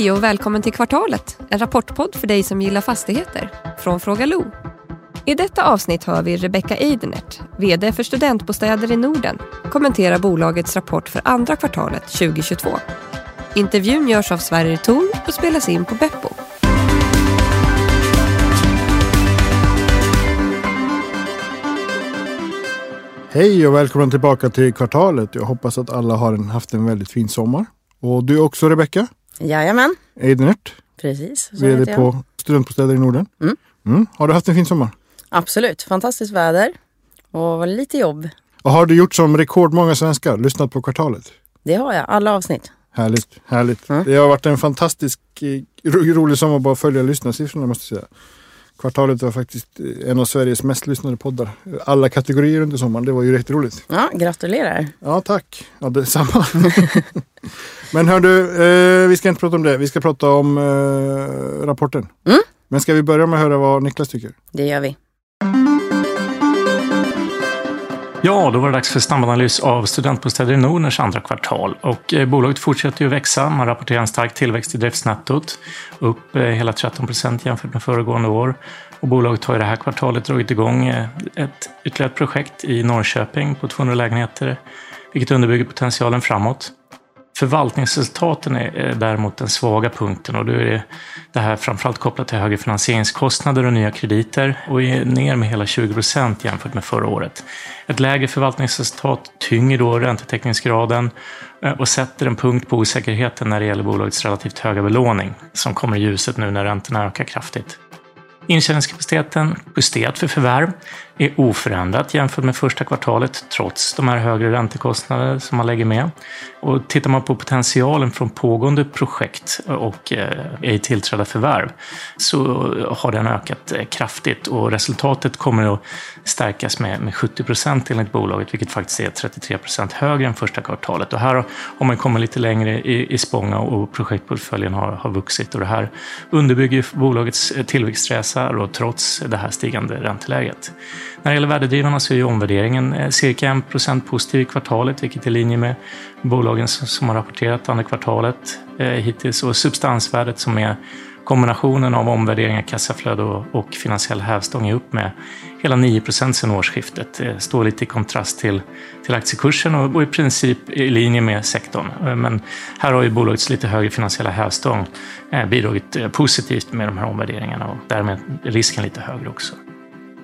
Hej och välkommen till Kvartalet, en rapportpodd för dig som gillar fastigheter, från Fråga Lo. I detta avsnitt hör vi Rebecca Eidenert, VD för Studentbostäder i Norden, kommentera bolagets rapport för andra kvartalet 2022. Intervjun görs av Sverrir Thor och spelas in på Beppo. Hej och välkommen tillbaka till kvartalet. Jag hoppas att alla har haft en väldigt fin sommar. Och du också Rebecka Jajamän, Eidenert, precis. Så VD på Studentbostäder i Norden. Mm. Mm. Har du haft en fin sommar? Absolut, fantastiskt väder och lite jobb. Och har du gjort som rekordmånga svenskar, lyssnat på kvartalet? Det har jag, alla avsnitt. Härligt, härligt. Mm. Det har varit en fantastisk eh, ro- rolig sommar bara att följa lyssnarsiffrorna måste jag säga. Kvartalet var faktiskt eh, en av Sveriges mest lyssnade poddar. Alla kategorier under sommaren. Det var ju riktigt roligt. Ja, gratulerar. Ja, tack. Ja, detsamma. Men hör du, eh, vi ska inte prata om det. Vi ska prata om eh, rapporten. Mm. Men ska vi börja med att höra vad Niklas tycker? Det gör vi. Ja, då var det dags för snabbanalys av Studentbostäder i Nordens andra kvartal. Och eh, bolaget fortsätter ju växa. Man rapporterar en stark tillväxt i driftsnettot. Upp eh, hela 13 procent jämfört med föregående år. Och bolaget har i det här kvartalet dragit igång eh, ett ytterligare ett projekt i Norrköping på 200 lägenheter. Vilket underbygger potentialen framåt. Förvaltningsresultaten är däremot den svaga punkten och då är det, det här framförallt kopplat till högre finansieringskostnader och nya krediter och är ner med hela 20 procent jämfört med förra året. Ett lägre förvaltningsresultat tynger då räntetäckningsgraden eh, och sätter en punkt på osäkerheten när det gäller bolagets relativt höga belåning som kommer i ljuset nu när räntorna ökar kraftigt. Intjäningskapaciteten justerat för förvärv är oförändrat jämfört med första kvartalet trots de här högre räntekostnader som man lägger med. Och tittar man på potentialen från pågående projekt och eh, ej tillträdda förvärv så har den ökat eh, kraftigt och resultatet kommer att stärkas med, 70 procent enligt bolaget vilket faktiskt är 33 procent högre än första kvartalet. Och här har- man kommit lite längre i, i Spånga och projektportföljen har, har vuxit och det här underbygger bolagets eh, tillväxtresa då, trots det här stigande ränteläget. När det gäller värdedrivarna så är ju omvärderingen eh, cirka 1 % positiv i kvartalet, vilket är i linje med bolagen som har rapporterat andra kvartalet eh, hittills. Och substansvärdet som är kombinationen av omvärderingar, kassaflöde och, finansiell hävstång är upp med hela 9 % sedan årsskiftet. Det står lite i kontrast till, till aktiekursen och, i princip i linje med sektorn. Men här har ju bolagets lite högre finansiella hävstång bidragit positivt med de här omvärderingarna och därmed är risken lite högre också.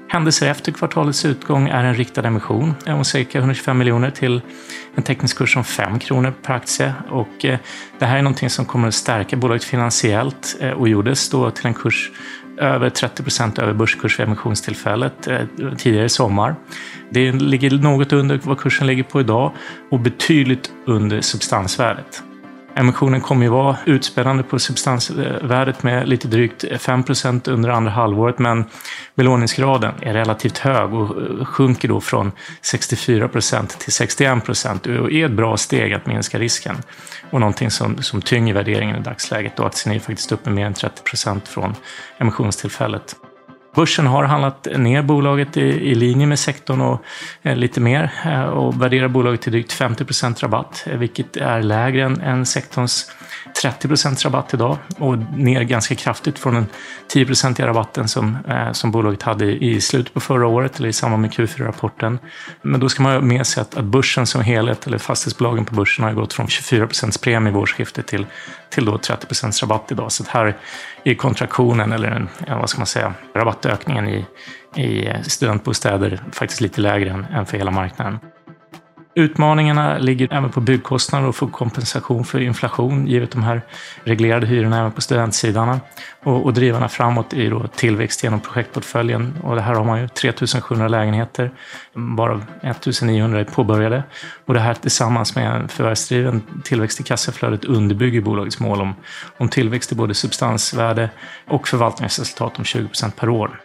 Händelser efter kvartalets utgång är en riktad emission om cirka 125 miljoner till en teknisk kurs om 5 kronor per aktie. Och eh, det här är någonting som kommer att stärka bolaget finansiellt eh, och gjordes då till en kurs över 30 procent över börskurs vid emissionstillfället eh, tidigare i sommar. Det ligger något under vad kursen ligger på idag och betydligt under substansvärdet. Emissionen kommer ju vara utspännande på substansvärdet med lite drygt 5% under andra halvåret, men belåningsgraden är relativt hög och eh, sjunker då från 64% till 61 procent och är ett bra steg att minska risken och någonting som, som tynger värderingen i dagsläget och aktien är faktiskt uppe mer än 30% från emissionstillfället. Börsen har handlat ner bolaget i, i linje med sektorn och eh, lite mer eh, och värderar bolaget till drygt 50 rabatt, eh, vilket är lägre än, än sektorns 30% rabatt idag och ner ganska kraftigt från den 10 rabatten som, eh, som bolaget hade i, i slutet på förra året eller i samband med Q4-rapporten. Men då ska man ha med sig att, att börsen som helhet, eller fastighetsbolagen på börsen, har gått från 24 premie vid årsskiftet till, till då 30% rabatt idag. Så att här är kontraktionen, eller en, vad ska man säga, rabattökningen i, i studentbostäder faktiskt lite lägre än, än för hela marknaden. Utmaningarna ligger även på byggkostnader och få kompensation för inflation givet de här reglerade hyrorna även på studentsidan. Och, och drivarna framåt är då tillväxt genom projektportföljen och det här har man ju 3700 lägenheter, varav 1900 är påbörjade. Och det här tillsammans med en förvärvsdriven tillväxt i kassaflödet underbygger bolagets mål om, om tillväxt i både substansvärde och förvaltningsresultat om 20 procent per år.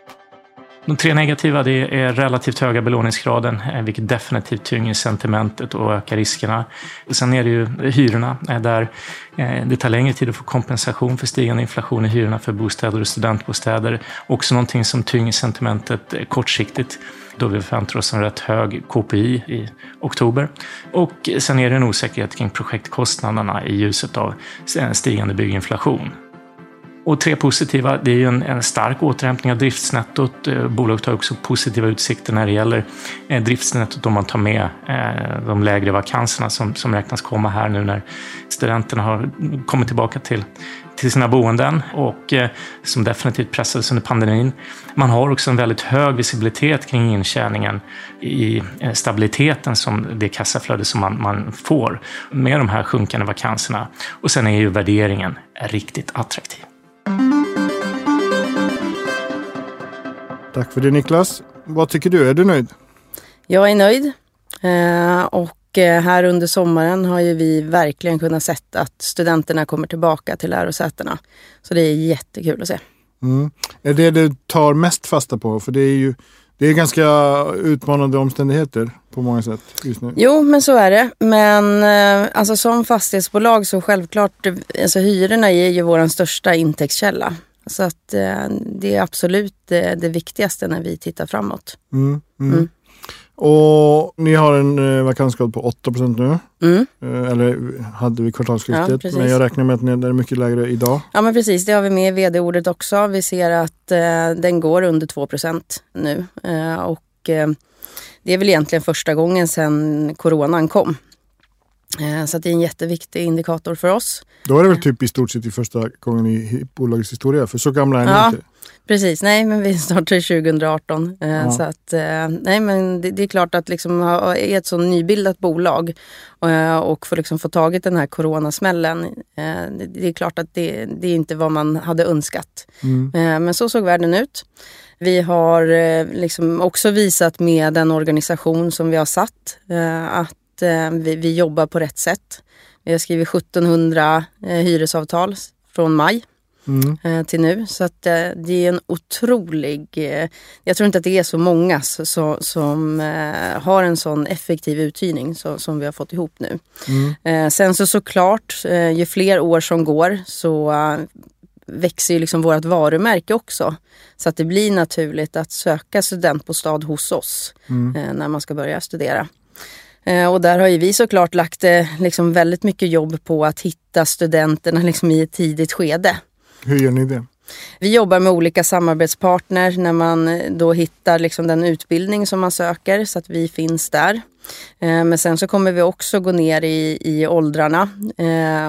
De tre negativa det är relativt höga belåningsgraden, eh, vilket definitivt tynger sentimentet och ökar riskerna. Sen är det ju hyrorna, eh, där eh, det tar längre tid att få kompensation för stigande inflation i hyrorna för bostäder och studentbostäder. Också någonting som tynger sentimentet kortsiktigt då vi förväntar oss en rätt hög KPI i oktober. Och sen är det en osäkerhet kring projektkostnaderna i ljuset av stigande bygginflation. Och tre positiva, det är ju en, en stark återhämtning av driftsnettot. Eh, bolaget har också positiva utsikter när det gäller eh, driftsnettot om man tar med eh, de lägre vakanserna som, som räknas komma här nu när studenterna har kommit tillbaka till, till sina boenden och som definitivt pressades under pandemin. Man har också en väldigt hög visibilitet kring intjäningen i stabiliteten som det kassaflöde som man, man får med de här sjunkande vakanserna. Och sen är ju värderingen riktigt attraktiv. Tack för det Niklas. Vad tycker du? Är du nöjd? Jag är nöjd. Eh, och eh, här under sommaren har ju vi verkligen kunnat se att studenterna kommer tillbaka till lärosätena. Så det är jättekul att se. Mm. Är det det du tar mest fasta på? För det är ju det är ganska utmanande omständigheter på många sätt just nu. Jo, men så är det. Men eh, alltså, som fastighetsbolag så självklart, alltså, hyrorna är ju vår största intäktskälla. Så att eh, det är absolut det, det, viktigaste när vi tittar framåt. Mm, mm. Mm. Och ni har en eh, vakansgrad på 8% nu. Mm. Eh, eller hade vi kvartalsskiftet. Ja, men jag räknar med att den är mycket lägre idag. Ja men precis, det har vi med i vd-ordet också. Vi ser att eh, den går under 2% nu. Eh, och eh, det är väl egentligen första gången sedan coronan kom. Eh, så det är en jätteviktig indikator för oss. Då är det väl typ i stort sett i första gången i bolagets historia, för så gamla är ni ja, inte. Precis, nej men vi startade 2018. Eh, ja. Så att, eh, nej men det, det, är klart att liksom i ett så nybildat bolag och få liksom få tagit den här coronasmällen. Det är klart att det, det är inte vad man hade önskat. Mm. Men så såg världen ut. Vi har liksom också visat med den organisation som vi har satt att eh, vi, vi, jobbar på rätt sätt. Vi har skrivit 1700 eh, hyresavtal från maj mm. eh, till nu. Så att det är en otrolig... Jag tror inte att det är så många som eh, har en sån effektiv uthyrning så, som vi har fått ihop nu. Mm. sen så såklart, ju fler år som går så växer ju liksom vårt varumärke också. Så att det blir naturligt att söka studentbostad hos oss mm. när man ska börja studera. Eh, och där har ju vi såklart lagt eh, liksom väldigt mycket jobb på att hitta studenterna liksom i ett tidigt skede. Hur gör ni det? Vi jobbar med olika samarbetspartner när man eh, då hittar liksom den utbildning som man söker så att vi finns där. Men sen så kommer vi också gå ner i, i åldrarna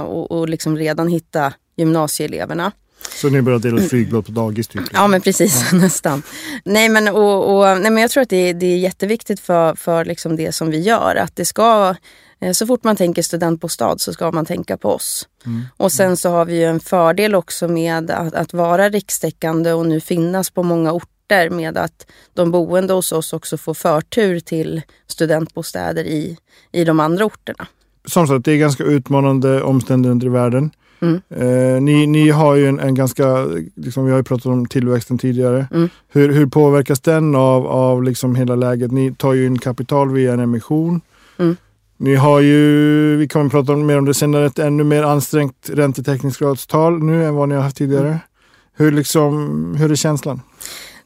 och, och liksom redan hitta gymnasieeleverna. Så ni börjar dela flygblad på dagis? Typ. Ja men precis, ja. nästan. Nej men, och, och, nej, men jag tror att det är, det är jätteviktigt för, för liksom det som vi gör. Att det ska, eh, så fort man tänker studentbostad så ska man tänka på oss. Mm. Och sen så har vi ju en fördel också med att, att vara rikstäckande och nu finnas på många orter med att de boende hos oss också får förtur till studentbostäder i, i de andra orterna. Som sagt, det är ganska utmanande omständigheter i världen. Mm. Eh, ni, ni har ju en, en, ganska, liksom, vi har ju pratat om tillväxten tidigare. Mm. Hur, hur påverkas den av, av liksom hela läget? Ni tar ju in kapital via en emission. Mm. Ni har ju, vi kommer prata mer om det senare, ett ännu mer ansträngt räntetäckningsgradstal nu än vad ni har haft tidigare. Mm. Hur, liksom, hur är känslan?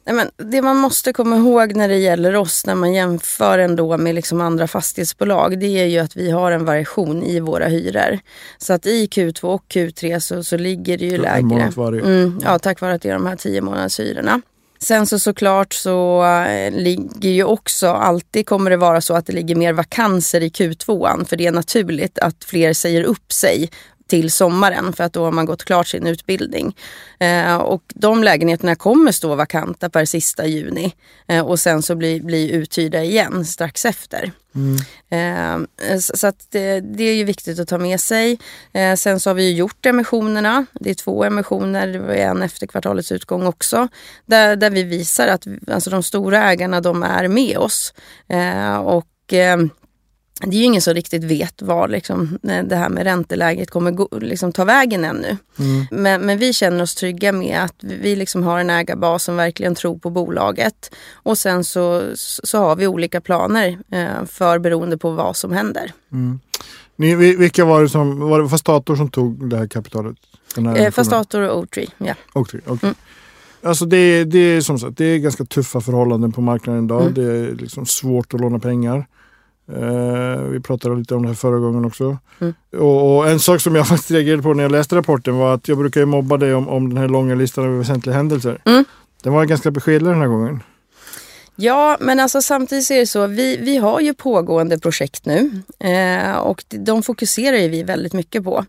Nej, men det man måste komma ihåg när det gäller oss när man jämför ändå med liksom andra fastighetsbolag det är ju att vi har en variation i våra hyror. Så att i Q2 och Q3 så, så ligger det ju lägre. Mm, ja, tack vare att det är de här 10 månaders hyrorna. Sen så såklart så äh, ligger ju också, alltid kommer det vara så att det ligger mer vakanser i Q2. För det är naturligt att fler säger upp sig till sommaren för att då har man gått klart sin utbildning. Eh, och de lägenheterna kommer stå vakanta per sista juni eh, och sen så blir, blir uthyrda igen strax efter. Mm. Eh, så att det, det, är ju viktigt att ta med sig. Eh, sen så har vi gjort emissionerna. Det är två emissioner, det var en efter kvartalets utgång också. Där, där vi visar att alltså de stora ägarna de är med oss. Eh, och eh, det är ju ingen som riktigt vet var liksom, det här med ränteläget kommer gå, liksom, ta vägen ännu. Mm. Men, men, vi känner oss trygga med att vi liksom har en ägarbas som verkligen tror på bolaget. Och sen så, så har vi olika planer eh, för beroende på vad som händer. Mm. Ni, vilka var det som, var det Fastator som tog det här kapitalet? Här eh, Fastator och Oatry, ja. Oatry, okay. Mm. Alltså det, det är som sagt, det är ganska tuffa förhållanden på marknaden idag. Mm. Det är liksom svårt att låna pengar. Uh, vi pratade lite om det här förra gången också. Mm. Och, och, en sak som jag faktiskt reagerade på när jag läste rapporten var att jag brukar ju mobba dig om, om den här långa listan över väsentliga händelser. Mm. Den var ganska beskedlig den här gången. Ja, men alltså samtidigt är det så, vi, vi har ju pågående projekt nu eh, och de fokuserar ju vi väldigt mycket på.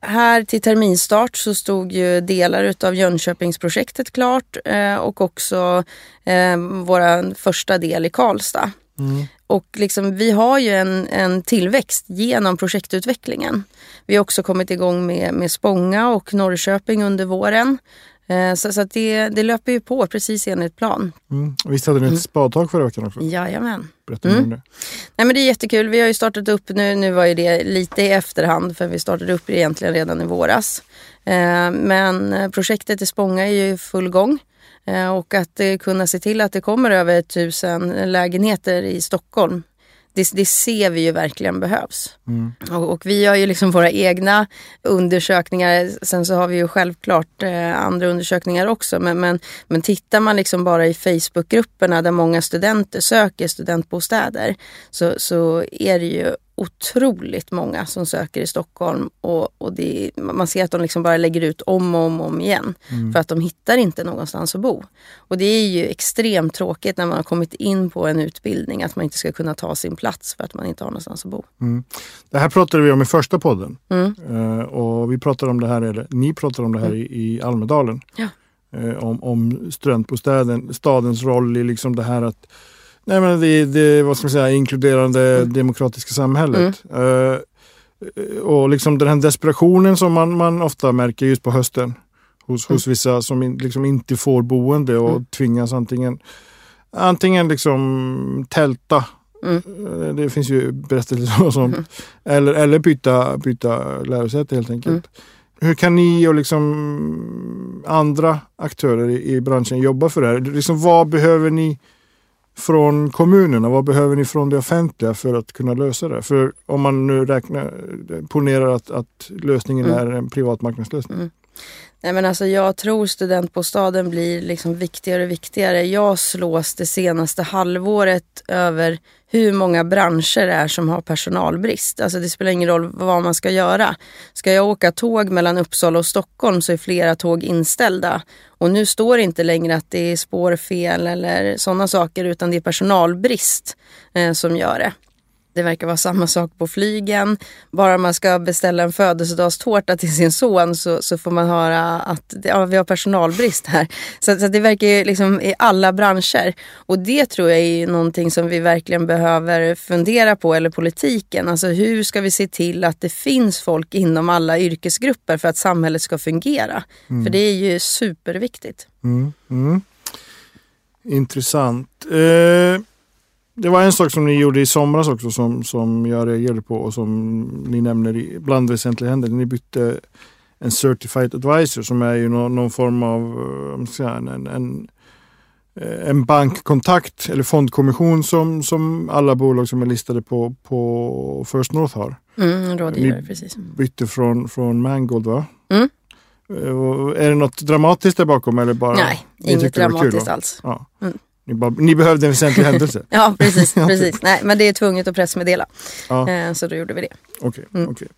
Här till terminstart så stod ju delar utav Jönköpingsprojektet klart eh, och också eh, vår första del i Karlstad. Mm. Och liksom, vi har ju en, en tillväxt genom projektutvecklingen. Vi har också kommit igång med, med Spånga och Norrköping under våren. Eh, så, så det, det löper ju på precis enligt plan. Mm. Visst hade ni ett mm. spadtag förra veckan också? Jajamän. Berätta mm. om det. Nej, men det är jättekul. Vi har ju startat upp nu. Nu var ju det lite i efterhand för vi startade upp det egentligen redan i våras. Eh, men projektet i Spånga är ju i full gång. Eh, och att kunna se till att det kommer över tusen lägenheter i Stockholm det, det, ser vi ju verkligen behövs. Mm. Och, och, vi har ju liksom våra egna undersökningar. Sen så har vi ju självklart eh, andra undersökningar också. Men, men, men tittar man liksom bara i Facebookgrupperna där många studenter söker studentbostäder så, så är det ju otroligt många som söker i Stockholm och, och det, man ser att de liksom bara lägger ut om och om, om igen mm. för att de hittar inte någonstans att bo. Och det är ju extremt tråkigt när man har kommit in på en utbildning att man inte ska kunna ta sin plats för att man inte har någonstans att bo. Mm. Det här pratade vi om i första podden mm. uh, och vi pratade om det här, eller ni pratade om det här mm. i, i Almedalen. Ja. Uh, om, om studentbostäden, stadens roll i liksom det här att Nej men det, det vad ska man säga, inkluderande mm. demokratiska samhället. Mm. Uh, och liksom den här desperationen som man, man ofta märker just på hösten hos, mm. hos vissa som in, liksom inte får boende och mm. tvingas antingen antingen liksom tälta Mm. Eh, det finns ju berättelser och sånt. Mm. Eller, eller byta, byta lärosäte helt enkelt. Mm. Hur kan ni och liksom andra aktörer i, i branschen jobba för det här? Liksom, vad behöver ni från kommunerna? Vad behöver ni från det offentliga för att kunna lösa det? För om man nu räknar, ponerar att, att lösningen mm. är en privat marknadslösning. Mm. Nej, men alltså, jag tror studentbostaden blir liksom viktigare och viktigare. Jag slås det senaste halvåret över hur många branscher det är som har personalbrist. Alltså det spelar ingen roll vad man ska göra. Ska jag åka tåg mellan Uppsala och Stockholm så är flera tåg inställda. Och nu står det inte längre att det är spårfel eller sådana saker utan det är personalbrist eh, som gör det. Det verkar vara samma sak på flygen. Bara man ska beställa en födelsedagstårta till sin son så, så får man höra att ja, vi har personalbrist här. Så, så det verkar ju liksom i alla branscher. Och det tror jag är någonting som vi verkligen behöver fundera på, eller politiken. Alltså hur ska vi se till att det finns folk inom alla yrkesgrupper för att samhället ska fungera? Mm. För det är ju superviktigt. Mm. Mm. Intressant. Eh det var en sak som ni gjorde i somras också som, som jag reagerade på och som ni nämner i bland väsentliga händelser. Ni bytte en certified advisor som är ju någon, någon form av säga, en, en, en bankkontakt eller fondkommission som, som alla bolag som är listade på, på First North har. Mm, rådgivare, Ni precis. bytte från, från Mangold va? Mm. Är det något dramatiskt där bakom eller bara? Nej, inget dramatiskt alls. Ja. Mm. Ni, bara, ni behövde en väsentlig händelse? ja, precis. precis. Nej, men det är tvunget att pressmeddela. Ja. Eh, så då gjorde vi det. Okej. Okay, mm. okay.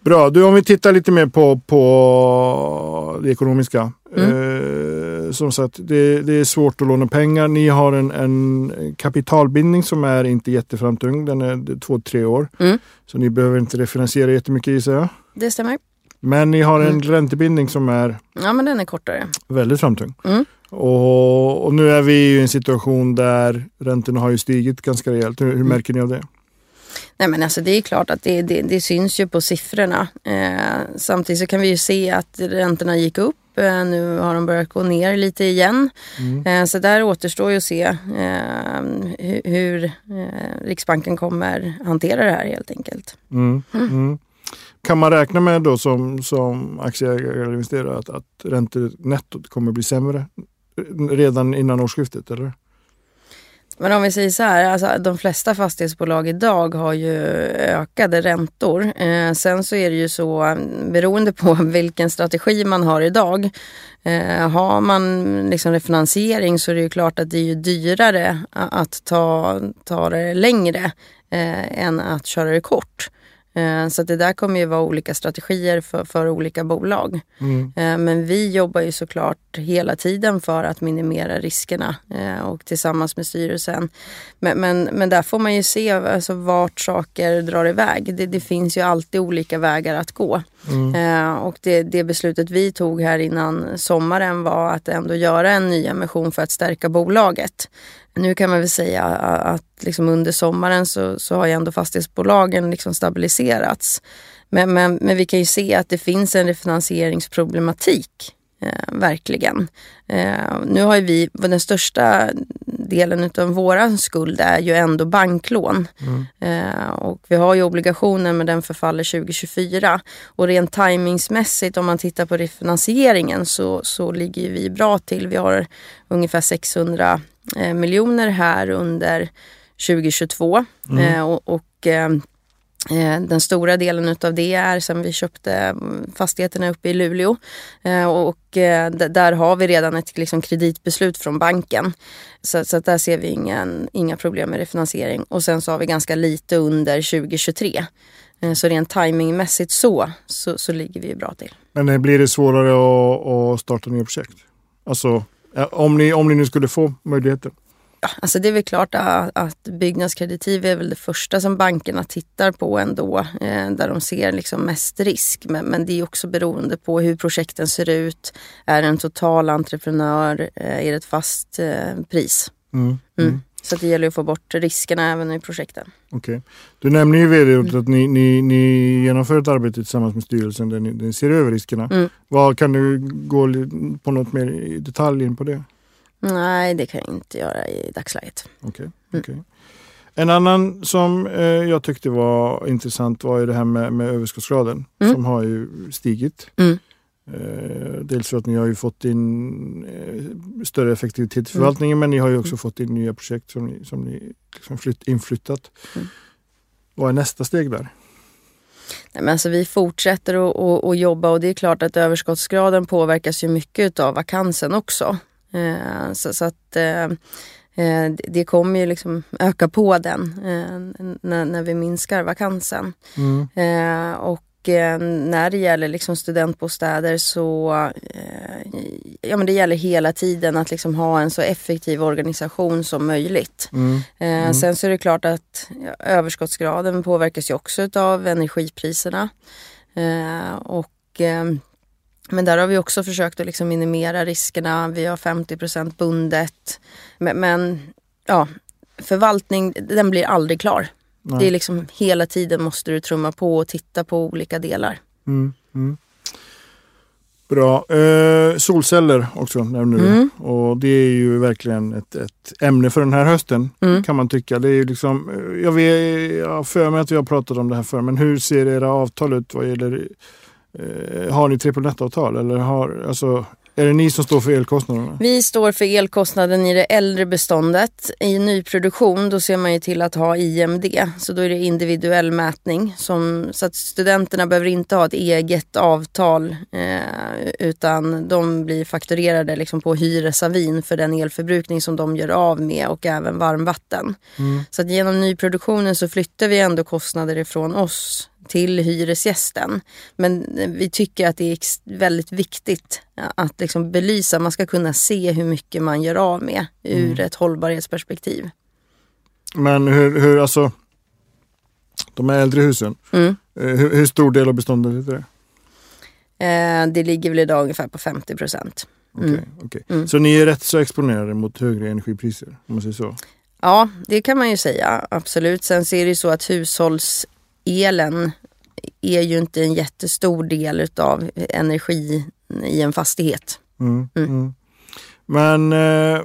Bra, du om vi tittar lite mer på, på det ekonomiska. Mm. Eh, som sagt, det, det, är svårt att låna pengar. Ni har en, en kapitalbindning som är inte jätteframtung. Den är två, tre år. Mm. Så ni behöver inte refinansiera jättemycket gissar jag. Det stämmer. Men ni har en mm. räntebindning som är Ja, men den är kortare. Väldigt framtung. Mm. Och, och, nu är vi i en situation där räntorna har ju stigit ganska rejält. Hur, hur mm. märker ni av det? Nej men alltså det är klart att det, det, det syns ju på siffrorna. Eh, samtidigt så kan vi ju se att räntorna gick upp Eh, nu har de börjat gå ner lite igen. Mm. Eh, så där återstår ju att se hur Riksbanken kommer hantera det här helt enkelt. Mm. Mm. Kan man räkna med då som, som aktieägare eller investerare att, att räntenettot kommer bli sämre redan innan årsskiftet? Eller? Men om vi säger så här, alltså, de flesta fastighetsbolag idag har ju ökade räntor. Eh, sen så är det ju så beroende på vilken strategi man har idag. Eh, har man liksom refinansiering så är det ju klart att det är ju dyrare att ta, ta det längre eh, än att köra det kort. Eh, så det där kommer ju vara olika strategier för, för olika bolag. Mm. Eh, men vi jobbar ju såklart hela tiden för att minimera riskerna eh, och tillsammans med styrelsen. Men, men, men där får man ju se alltså, vart saker drar iväg. Det, det finns ju alltid olika vägar att gå. Mm. Och det, det beslutet vi tog här innan sommaren var att ändå göra en ny emission för att stärka bolaget. Nu kan man väl säga att liksom under sommaren så, så har ju ändå fastighetsbolagen liksom stabiliserats. Men, men, men vi kan ju se att det finns en refinansieringsproblematik. Eh, verkligen. Eh, nu har ju vi, den största delen av våran skuld är ju ändå banklån. Mm. Eh, och vi har ju obligationer men den förfaller 2024. Och rent tajmingsmässigt om man tittar på refinansieringen så, så ligger vi bra till. Vi har ungefär 600 eh, miljoner här under 2022. Mm. Eh, och, och eh, eh, den stora delen utav det är sen vi köpte fastigheterna uppe i Luleå. Och där har vi redan ett liksom kreditbeslut från banken. Så, så där ser vi ingen, inga problem med refinansiering. Och sen så har vi ganska lite under 2023. Så rent timingmässigt så, så, så ligger vi bra till. Men blir det svårare att, att starta nya projekt? Alltså om ni, om ni nu skulle få möjligheten? Ja, alltså det är väl klart att, att byggnadskreditiv är väl det första som bankerna tittar på ändå, eh, där de ser liksom mest risk. Men, men, det är också beroende på hur projekten ser ut. Är det en total entreprenör? Eh, är det ett fast eh, pris? Mm. Mm. Så det gäller att få bort riskerna även i projekten. Okay. Du nämner ju vd mm. att ni, ni, ni genomför ett arbete tillsammans med styrelsen där ni, där ni ser över riskerna. Mm. Vad, kan du gå på något mer i detalj in på det? Nej, det kan jag inte göra i dagsläget. Okay, mm. okay. En annan som eh, jag tyckte var intressant var ju det här med, med överskottsgraden mm. som har ju stigit. Mm. Eh, dels för att ni har ju fått in eh, större effektivitet i förvaltningen mm. men ni har ju också mm. fått in nya projekt som ni, som ni liksom flytt, inflyttat. Mm. Vad är nästa steg där? Nej, men alltså vi fortsätter att jobba och det är klart att överskottsgraden påverkas ju mycket av vakansen också. Eh, så, så, att det kommer ju liksom öka på den när, när vi minskar vakansen. Mm. Och när det gäller liksom studentbostäder så eh, ja, men det gäller hela tiden att liksom ha en så effektiv organisation som möjligt. Mm. Eh, mm. Sen så är det klart att överskottsgraden påverkas ju också av energipriserna. och, men där har vi också försökt att liksom minimera riskerna. Vi har 50% bundet. Men, men ja, förvaltning den blir aldrig klar. Nej. Det är liksom hela tiden måste du trumma på och titta på olika delar. Mm, mm. Bra. Eh, solceller också nämner du. Mm. Och det är ju verkligen ett, ett ämne för den här hösten mm. kan man tycka. Det är liksom, eh, jag, har för mig att vi har pratat om det här förr, men hur ser era avtal ut vad gäller eh, har ni trippel avtal eller har, alltså, är det ni som står för elkostnaderna? Vi står för elkostnaden i det äldre beståndet. I nyproduktion då ser man ju till att ha IMD, så då är det individuell mätning. Som, så att studenterna behöver inte ha ett eget avtal eh, utan de blir fakturerade liksom på hyresavin för den elförbrukning som de gör av med och även varmvatten. Mm. Så att genom nyproduktionen så flyttar vi ändå kostnader ifrån oss till hyresgästen. Men vi tycker att det är väldigt viktigt att liksom belysa, man ska kunna se hur mycket man gör av med ur mm. ett hållbarhetsperspektiv. Men hur, hur alltså, de här äldre husen, mm. Eh, hur, hur, stor del av beståndet är det? Eh, det ligger väl idag ungefär på 50 procent. Mm. Okay, okay. Mm. Så ni är rätt så exponerade mot högre energipriser, om man säger så? Ja, det kan man ju säga, absolut. Sen ser det ju så att hushållselen är ju inte en jättestor del utav energi i en fastighet. Mm, mm. Men eh,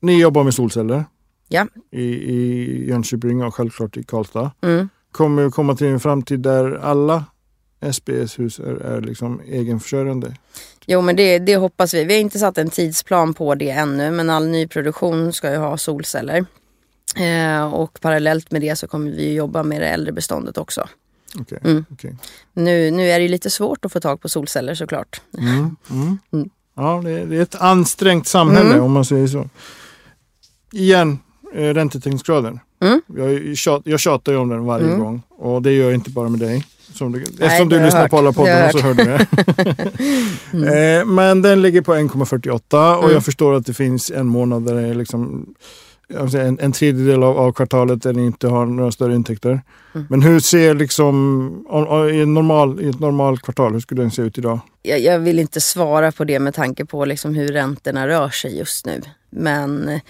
ni jobbar med solceller Ja. i, i Jönköping och självklart i Karlstad. Mm. Kommer komma till en framtid där alla SBS-hus är, är liksom egenförsörjande? Jo men det, det hoppas vi. Vi har inte satt en tidsplan på det ännu men all nyproduktion ska ju ha solceller. Eh, och parallellt med det så kommer vi jobba med det äldre beståndet också. Okej, Mm. okej. Nu, nu är det lite svårt att få tag på solceller såklart. Mm, mm. Mm. Ja, det är, det är ett ansträngt samhälle Mm. om man säger så. Igen, eh, räntetäckningsgraden. Mm. Jag, tjat, jag tjatar ju om den varje gång och det gör jag inte bara med dig. Som du, det eftersom du lyssnar hört. på alla poddarna så hörde du det. eh, men den ligger på 1,48 och jag förstår att det finns en månad där det är liksom en, en tredjedel av, av kvartalet där ni inte har några större intäkter. Mm. Men hur ser liksom, om, om, i, en normal, i ett normalt kvartal, hur skulle den se ut idag? Jag, jag vill inte svara på det med tanke på liksom hur räntorna rör sig just nu. Men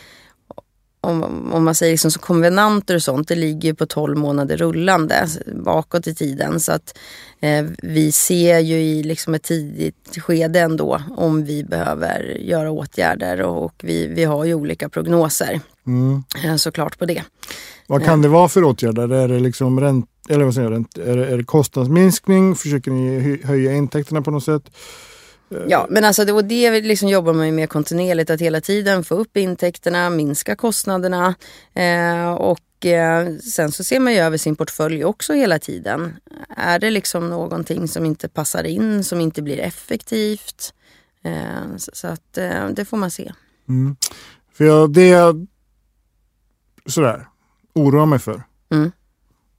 om, om man säger liksom som konvenanter och sånt, det ligger på 12 månader rullande bakåt i tiden. Så att eh, vi ser ju i liksom ett tidigt skede ändå om vi behöver göra åtgärder och, och vi, vi har ju olika prognoser Mm. eh, såklart på det. Vad kan det vara för åtgärder? Är det liksom ränt, eller vad säger jag, är, det, är det kostnadsminskning? Försöker ni hö- höja intäkterna på något sätt? Ja, men alltså det, och det liksom jobbar man ju med kontinuerligt, att hela tiden få upp intäkterna, minska kostnaderna eh, och eh, sen så ser man ju över sin portfölj också hela tiden. Är det liksom någonting som inte passar in, som inte blir effektivt? Eh, så, så att eh, det får man se. Mm. För jag, det jag sådär, oroar mig för, Mm.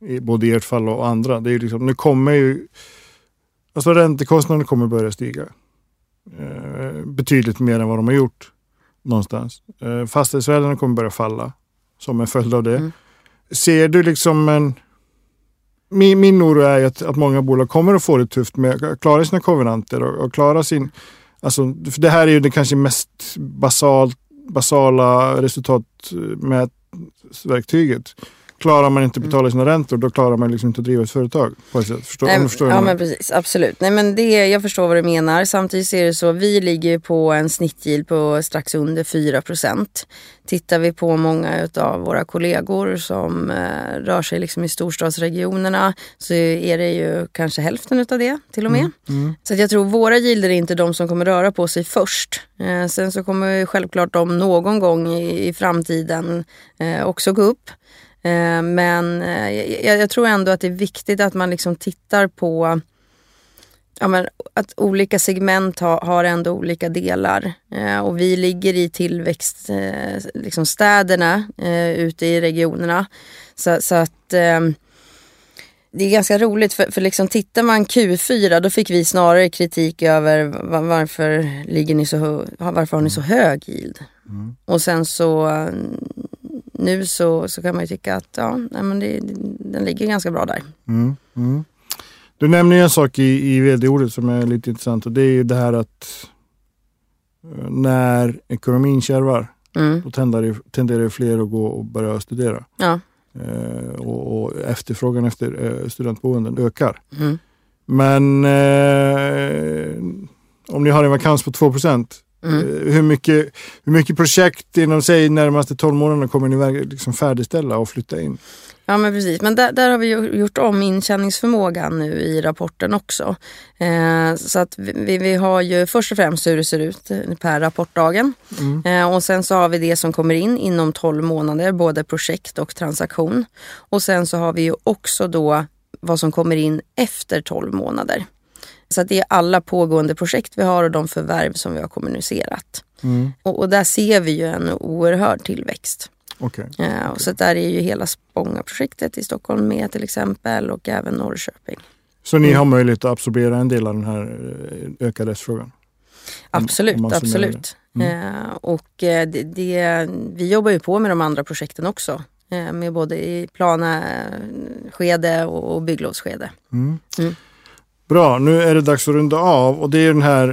i både i ert fall och andra, det är ju liksom, nu kommer ju, alltså räntekostnaderna kommer börja stiga. Eh, betydligt mer än vad de har gjort någonstans. Eh, fastighetsvärdena kommer börja falla som en följd av det. Mm. Ser du liksom en min, min oro är att, att många bolag kommer att få det tufft med att klara sina kovenanter och, och klara sin... Alltså, för det här är ju det kanske mest basalt, basala resultatmätverktyget. Klarar man inte att betala sina räntor, då klarar man liksom inte att driva ett företag. På ett sätt. Förstår, Nej, förstår ja men precis, absolut. Nej, men det, jag förstår vad du menar. Samtidigt ser det så, vi ligger på en snittyield på strax under 4% Tittar vi på många av våra kollegor som eh, rör sig liksom i storstadsregionerna så är det ju kanske hälften av det till och med. Mm. Så att jag tror våra yielder är inte de som kommer röra på sig först. Eh, sen så kommer självklart de någon gång i, i framtiden eh, också gå upp. Eh, men eh, jag, jag tror ändå att det är viktigt att man liksom tittar på ja, men att olika segment har, har ändå olika delar. Eh, och vi ligger i tillväxtstäderna eh, liksom städerna, eh, ute i regionerna. Så, så att eh, det är ganska roligt för, för liksom tittar man Q4 då fick vi snarare kritik över va- varför, ligger ni så, varför har ni så hög yield. Mm. Och sen så nu så, så kan man ju tycka att ja, nej, men det, den ligger ganska bra där. Mm. Mm. Du nämner ju en sak i, i vd-ordet som är lite intressant och det är ju det här att eh, när ekonomin kärvar Mm. då tenderar, tenderar fler att gå och börja studera. Ja. Eh, och, och efterfrågan efter eh, studentboenden ökar. Mm. Men eh, om ni har en vakans på 2 procent, Mm. eh, hur, mycket, hur mycket projekt inom sig närmaste 12 månaderna kommer ni liksom färdigställa och flytta in? Ja men precis, men där, där har vi gjort om intjäningsförmågan nu i rapporten också. Eh, så att vi, vi- vi har ju först och främst hur det ser ut per rapportdagen. Mm. Eh, och sen så har vi det som kommer in inom 12 månader, både projekt och transaktion. Och sen så har vi ju också då vad som kommer in efter 12 månader. Så att det är alla pågående projekt vi har och de förvärv som vi har kommunicerat. Mm. Och, och där ser vi ju en oerhörd tillväxt. Okej. Ja, och så där är ju hela Spånga-projektet i Stockholm med till exempel och även Norrköping. Så ni Mm. har möjlighet att absorbera en del av den här eh, ökade efterfrågan? Om- Absolut, om summerar absolut. det. Eh, och eh, det, det, vi jobbar ju på med de andra projekten också. Eh, med både i planaskede och, och bygglovsskede. Mm. Mm. Bra, nu är det dags att runda av och det är den här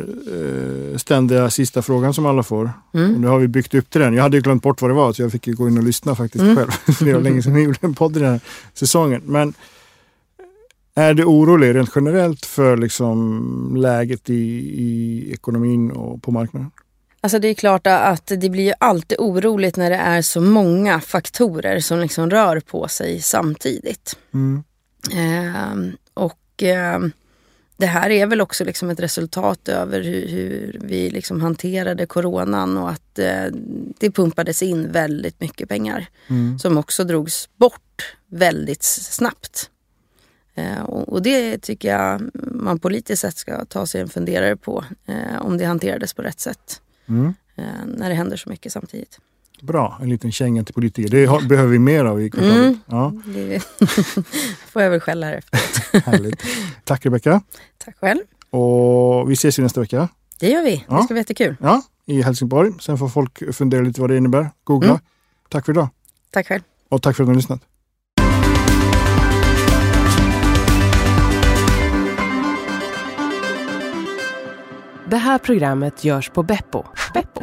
eh, ständiga sista frågan som alla får. Och Mm. nu har vi byggt upp till den. Jag hade ju glömt bort vad det var så jag fick ju gå in och lyssna faktiskt Mm. själv. Det var länge sedan vi gjorde en podd i den här säsongen. Men Är du orolig rent generellt för liksom läget i, i ekonomin och på marknaden? Alltså det är klart att det blir ju alltid oroligt när det är så många faktorer som liksom rör på sig samtidigt. Mm. Eh, och eh, det här är väl också liksom ett resultat över hur, hur vi liksom hanterade coronan och att eh, det pumpades in väldigt mycket pengar Mm. som också drogs bort väldigt snabbt. Eh, och, och det tycker jag man politiskt sett ska ta sig en funderare på eh, om det hanterades på rätt sätt Mm. eh, när det händer så mycket samtidigt. Bra, en liten känga till politiker. Det har, behöver vi mer av i kvartalet. Mm. Ja, Det får jag väl skälla här härligt. Tack Rebecka. Tack själv. Och vi ses ju nästa vecka. Det gör vi. Ja. Det ska bli jättekul. Ja, i Helsingborg. Sen får folk fundera lite vad det innebär. Googla. Mm. Tack för idag. Tack själv. Och tack för att ni har lyssnat. Det här programmet görs på Beppo. Beppo.